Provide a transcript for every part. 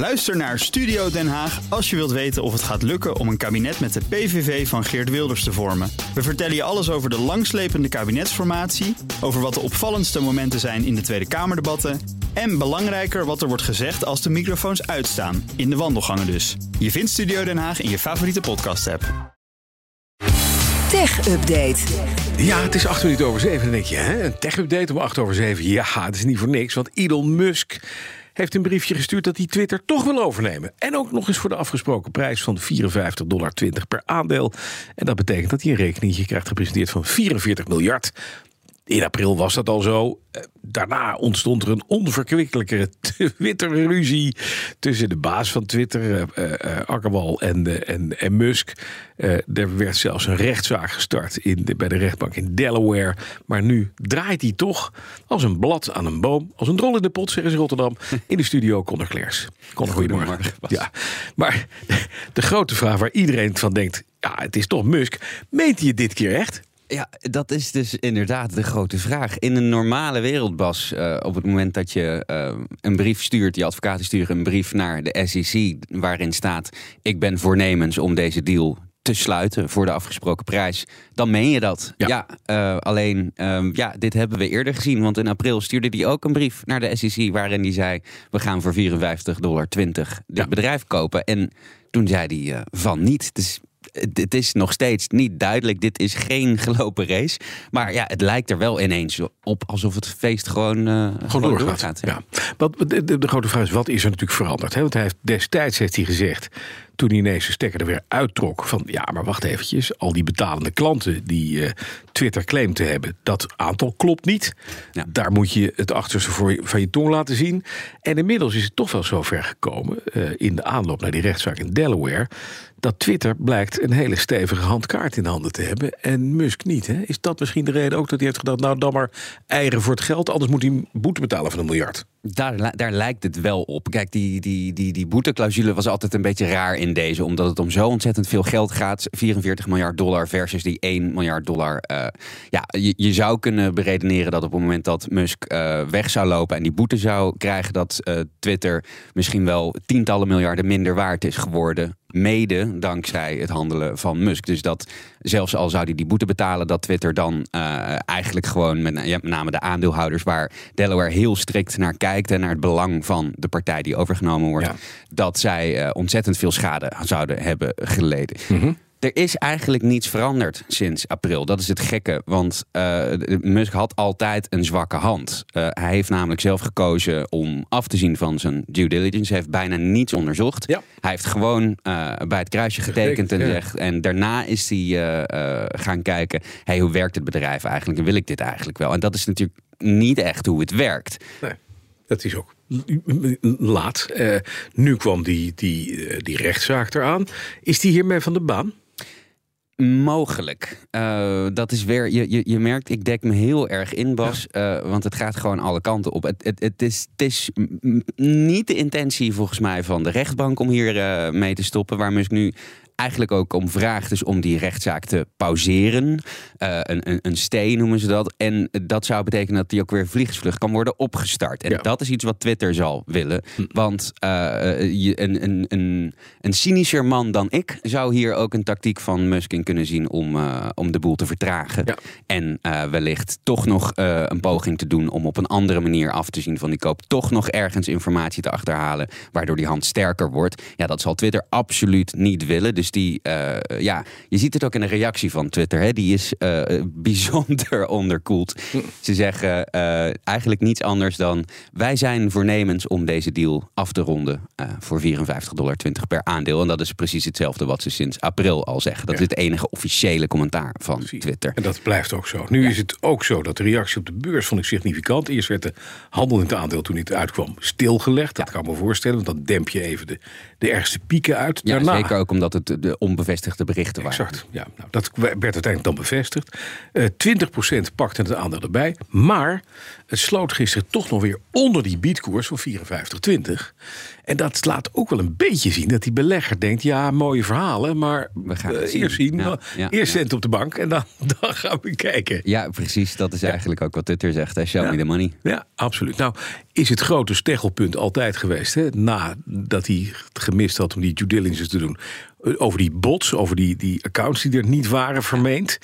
Luister naar Studio Den Haag als je wilt weten of het gaat lukken om een kabinet met de PVV van Geert Wilders te vormen. We vertellen je alles over de langslepende kabinetsformatie, over wat de opvallendste momenten zijn in de Tweede Kamerdebatten en belangrijker wat er wordt gezegd als de microfoons uitstaan, in de wandelgangen dus. Je vindt Studio Den Haag in je favoriete podcast-app. Tech Update. Ja, het is acht minuten over zeven. Dan denk je, hè? een tech-update om acht over zeven. Ja, het is niet voor niks, want Elon Musk heeft een briefje gestuurd dat hij Twitter toch wil overnemen. En ook nog eens voor de afgesproken prijs van 54,20 dollar per aandeel. En dat betekent dat hij een rekeningetje krijgt gepresenteerd van 44 miljard. In april was dat al zo. Eh, Daarna ontstond er een onverkwikkelijke Twitter-ruzie tussen de baas van Twitter, uh, uh, Akkerwal, en, en, en Musk. er werd zelfs een rechtszaak gestart in de, bij de rechtbank in Delaware. Maar nu draait hij toch als een blad aan een boom, als een drol in de pot, zeggen ze in Rotterdam. In de studio Conor Claers. Conor, goedemorgen. Ja, maar de grote vraag waar iedereen van denkt, ja, het is toch Musk. Meent hij het dit keer echt? Ja, dat is dus inderdaad de grote vraag. In een normale wereld, Bas, uh, op het moment dat je uh, een brief stuurt, die advocaten sturen een brief naar de SEC, waarin staat: Ik ben voornemens om deze deal te sluiten voor de afgesproken prijs, dan meen je dat. Ja, ja uh, alleen, um, ja, dit hebben we eerder gezien. Want in april stuurde hij ook een brief naar de SEC waarin hij zei: We gaan voor 54,20 dollar dit ja. bedrijf kopen. En toen zei hij van niet. Dus het is nog steeds niet duidelijk. Dit is geen gelopen race. Maar ja, het lijkt er wel ineens op alsof het feest gewoon, uh, gewoon, doorgaat. ja. Wat, de, de, grote vraag is, wat is er natuurlijk veranderd? Hè? Want hij heeft, destijds heeft hij gezegd toen ineens zijn stekker er weer uittrok. Van ja, maar wacht eventjes. Al die betalende klanten die uh, Twitter claimt te hebben, dat aantal klopt niet. Ja. Daar moet je het achterste voor je, van je tong laten zien. En inmiddels is het toch wel zover gekomen uh, in de aanloop naar die rechtszaak in Delaware. Dat Twitter blijkt een hele stevige handkaart in handen te hebben. En Musk niet. Hè? Is dat misschien de reden ook dat hij heeft gedacht: nou dan maar eieren voor het geld. Anders moet hij boete betalen van een miljard. Daar, daar lijkt het wel op. Kijk, die, die, die, die boeteclausule was altijd een beetje raar in deze, omdat het om zo ontzettend veel geld gaat. 44 miljard dollar versus die 1 miljard dollar. Uh, ja, je, zou kunnen beredeneren dat op het moment dat Musk uh, weg zou lopen en die boete zou krijgen, dat uh, Twitter misschien wel tientallen miljarden minder waard is geworden. Mede dankzij het handelen van Musk. Dus dat zelfs al zou hij die boete betalen, dat Twitter dan eigenlijk gewoon met, ja, met name de aandeelhouders, waar Delaware heel strikt naar kijkt en naar het belang van de partij die overgenomen wordt, ja. dat zij ontzettend veel schade zouden hebben geleden. Mm -hmm. Er is eigenlijk niets veranderd sinds april. Dat is het gekke, want uh, Musk had altijd een zwakke hand. Uh, hij heeft namelijk zelf gekozen om af te zien van zijn due diligence. Hij heeft bijna niets onderzocht. Ja. Hij heeft gewoon uh, bij het kruisje getekend en, ja. zegt, en daarna is hij gaan kijken... Hey, hoe werkt het bedrijf eigenlijk en wil ik dit eigenlijk wel? En dat is natuurlijk niet echt hoe het werkt. Nee, dat is ook laat. Uh, nu kwam die, die, die rechtszaak eraan. Is die hiermee van de baan? Mogelijk. Uh, dat is weer, je, je, je merkt, ik dek me heel erg in, Bas. Ja. want het gaat gewoon alle kanten op. Het, het, het, is, het is niet de intentie volgens mij van de rechtbank om hier mee te stoppen. Waar Musk nu eigenlijk ook om vraagt, dus om die rechtszaak te pauzeren. Uh, een, een, een stay noemen ze dat. En dat zou betekenen dat die ook weer vliegensvlucht kan worden opgestart. En ja. dat is iets wat Twitter zal willen. Hm. Want uh, je, een, een, een, een cynischer man dan ik zou hier ook een tactiek van Musk in kunnen zien om, uh, om de boel te vertragen. Ja. En wellicht toch nog een poging te doen om op een andere manier af te zien van die koop. Toch nog ergens informatie te achterhalen, waardoor die hand sterker wordt. Ja, dat zal Twitter absoluut niet willen. Dus die, uh, ja, je ziet het ook in de reactie van Twitter. Hè? Die is uh, bijzonder onderkoeld. Ze zeggen uh, eigenlijk niets anders dan... wij zijn voornemens om deze deal af te ronden... voor 54,20 dollar per aandeel. En dat is precies hetzelfde wat ze sinds april al zeggen. Dat ja. is het enige officiële commentaar van. Twitter. En dat blijft ook zo. Nu ja. is het ook zo dat de reactie op de beurs vond ik significant. Eerst werd de handel in het aandeel toen het uitkwam stilgelegd. Dat kan ik me voorstellen, want dan demp je even de, de ergste pieken uit. Ja, Daarna... zeker ook omdat het de onbevestigde berichten waren. Exact. Ja, nou, dat werd uiteindelijk dan bevestigd. Eh 20% pakte het aandeel erbij. Maar het sloot gisteren toch nog weer onder die biedkoers van 54,20. En dat laat ook wel een beetje zien dat die belegger denkt... ja, mooie verhalen, maar We gaan het zien. eerst zien. Ja, ja, eerst ja. cent op de bank en dan, dan gaan we kijken. Ja, precies. Dat is eigenlijk ook wat Twitter zegt. Hè? Show me the money. Ja, absoluut. Nou, is het grote steggelpunt altijd geweest, hè, nadat hij gemist had om die due diligence te doen, over die bots, over die, die accounts die er niet waren vermeend,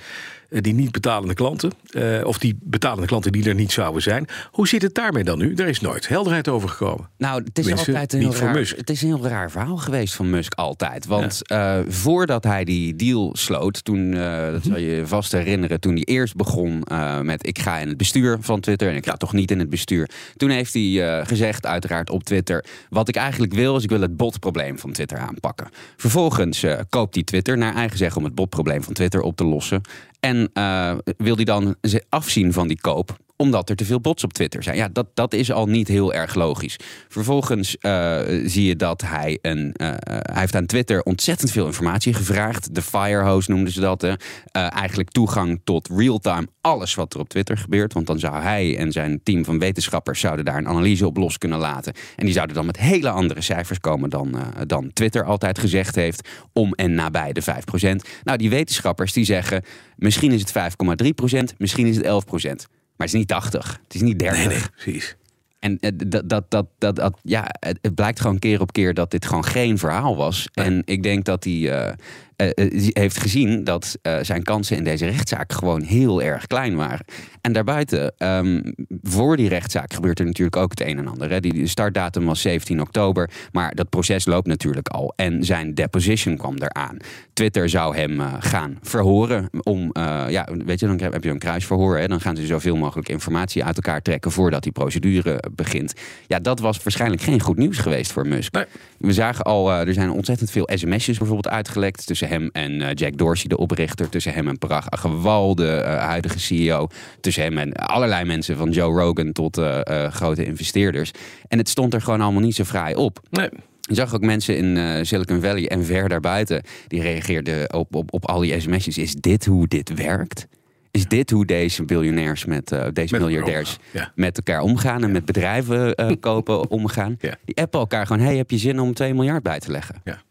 die niet betalende klanten, eh, of die betalende klanten die er niet zouden zijn. Hoe zit het daarmee dan nu? Er is nooit helderheid over gekomen. Nou, het is altijd een heel raar, het is een heel raar verhaal geweest van Musk altijd. Want eh, voordat hij die deal sloot, toen, eh, dat zal je je vast herinneren, toen hij eerst begon eh, met ik ga in het bestuur van Twitter en ik ga toch niet in het bestuur. Toen heeft hij eh, gezegd, uiteraard op Twitter, wat ik eigenlijk wil is ik wil het botprobleem van Twitter aanpakken. Vervolgens eh, koopt hij Twitter naar eigen zeggen om het botprobleem van Twitter op te lossen. En eh, wil hij dan afzien van die koop omdat er te veel bots op Twitter zijn. Ja, dat, dat is al niet heel erg logisch. Vervolgens eh, zie je dat hij een. eh, hij heeft aan Twitter ontzettend veel informatie gevraagd. De firehose noemden ze dat. Eh, eigenlijk toegang tot real-time alles wat er op Twitter gebeurt. Want dan zou hij en zijn team van wetenschappers zouden daar een analyse op los kunnen laten. En die zouden dan met hele andere cijfers komen dan, eh, dan Twitter altijd gezegd heeft. Om en nabij de 5%. Nou, die wetenschappers die zeggen. Misschien is het 5,3%, misschien is het 11%. Maar het is niet 80, het is niet 30. Nee, nee, precies. En eh, dat, dat, dat, dat, dat, ja, het, blijkt gewoon keer op keer dat dit gewoon geen verhaal was. En ik denk dat eh, eh, eh, heeft gezien dat eh, zijn kansen in deze rechtszaak gewoon heel erg klein waren. En daarbuiten, ehm, voor die rechtszaak gebeurt er natuurlijk ook het een en ander. Hè. Die startdatum was 17 oktober, maar dat proces loopt natuurlijk al. En zijn deposition kwam eraan. Twitter zou hem eh, gaan verhoren om, eh, ja, weet je, dan heb je een kruisverhoor. Hè. Dan gaan ze zoveel mogelijk informatie uit elkaar trekken voordat die procedure begint. Ja, dat was waarschijnlijk geen goed nieuws geweest voor Musk. Nee. We zagen al, eh, er zijn ontzettend veel sms'jes bijvoorbeeld uitgelekt tussen hem en eh, Jack Dorsey, de oprichter, tussen hem en Parag Agrawal, de eh, huidige CEO, tussen hem en allerlei mensen van Joe Rogan tot eh, grote investeerders. En het stond er gewoon allemaal niet zo fraai op. Nee. Je zag ook mensen in Silicon Valley en ver daarbuiten die reageerden op, op, op al die sms'jes. Is dit hoe dit werkt? Is dit hoe deze biljonairs met deze Met miljardairs ja. met elkaar omgaan en met bedrijven kopen omgaan? Die appen elkaar gewoon: hey, heb je zin om 2 miljard bij te leggen? Ja.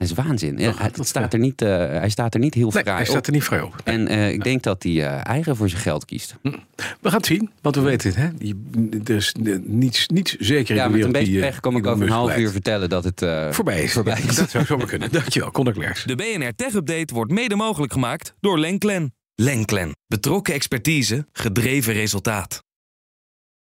Ja. Dat is waanzin. Ja, dat, staat ja. er niet, eh, hij staat er niet heel Nee, fraai hij staat er niet vrij op. En eh, ik denk dat hij eh, eigen voor zijn geld kiest. We gaan het zien, want we weten het. Hè? Er is eh, niets, niets zeker in Ja, de met een beetje pech kom ik over een half uur vertellen dat het eh, Voorbij is. Voorbij is. Dat zou zomaar kunnen. Dankjewel, Conor Klerks. De BNR Tech Update wordt mede mogelijk gemaakt door Lenklen. Lenklen. Betrokken expertise, gedreven resultaat.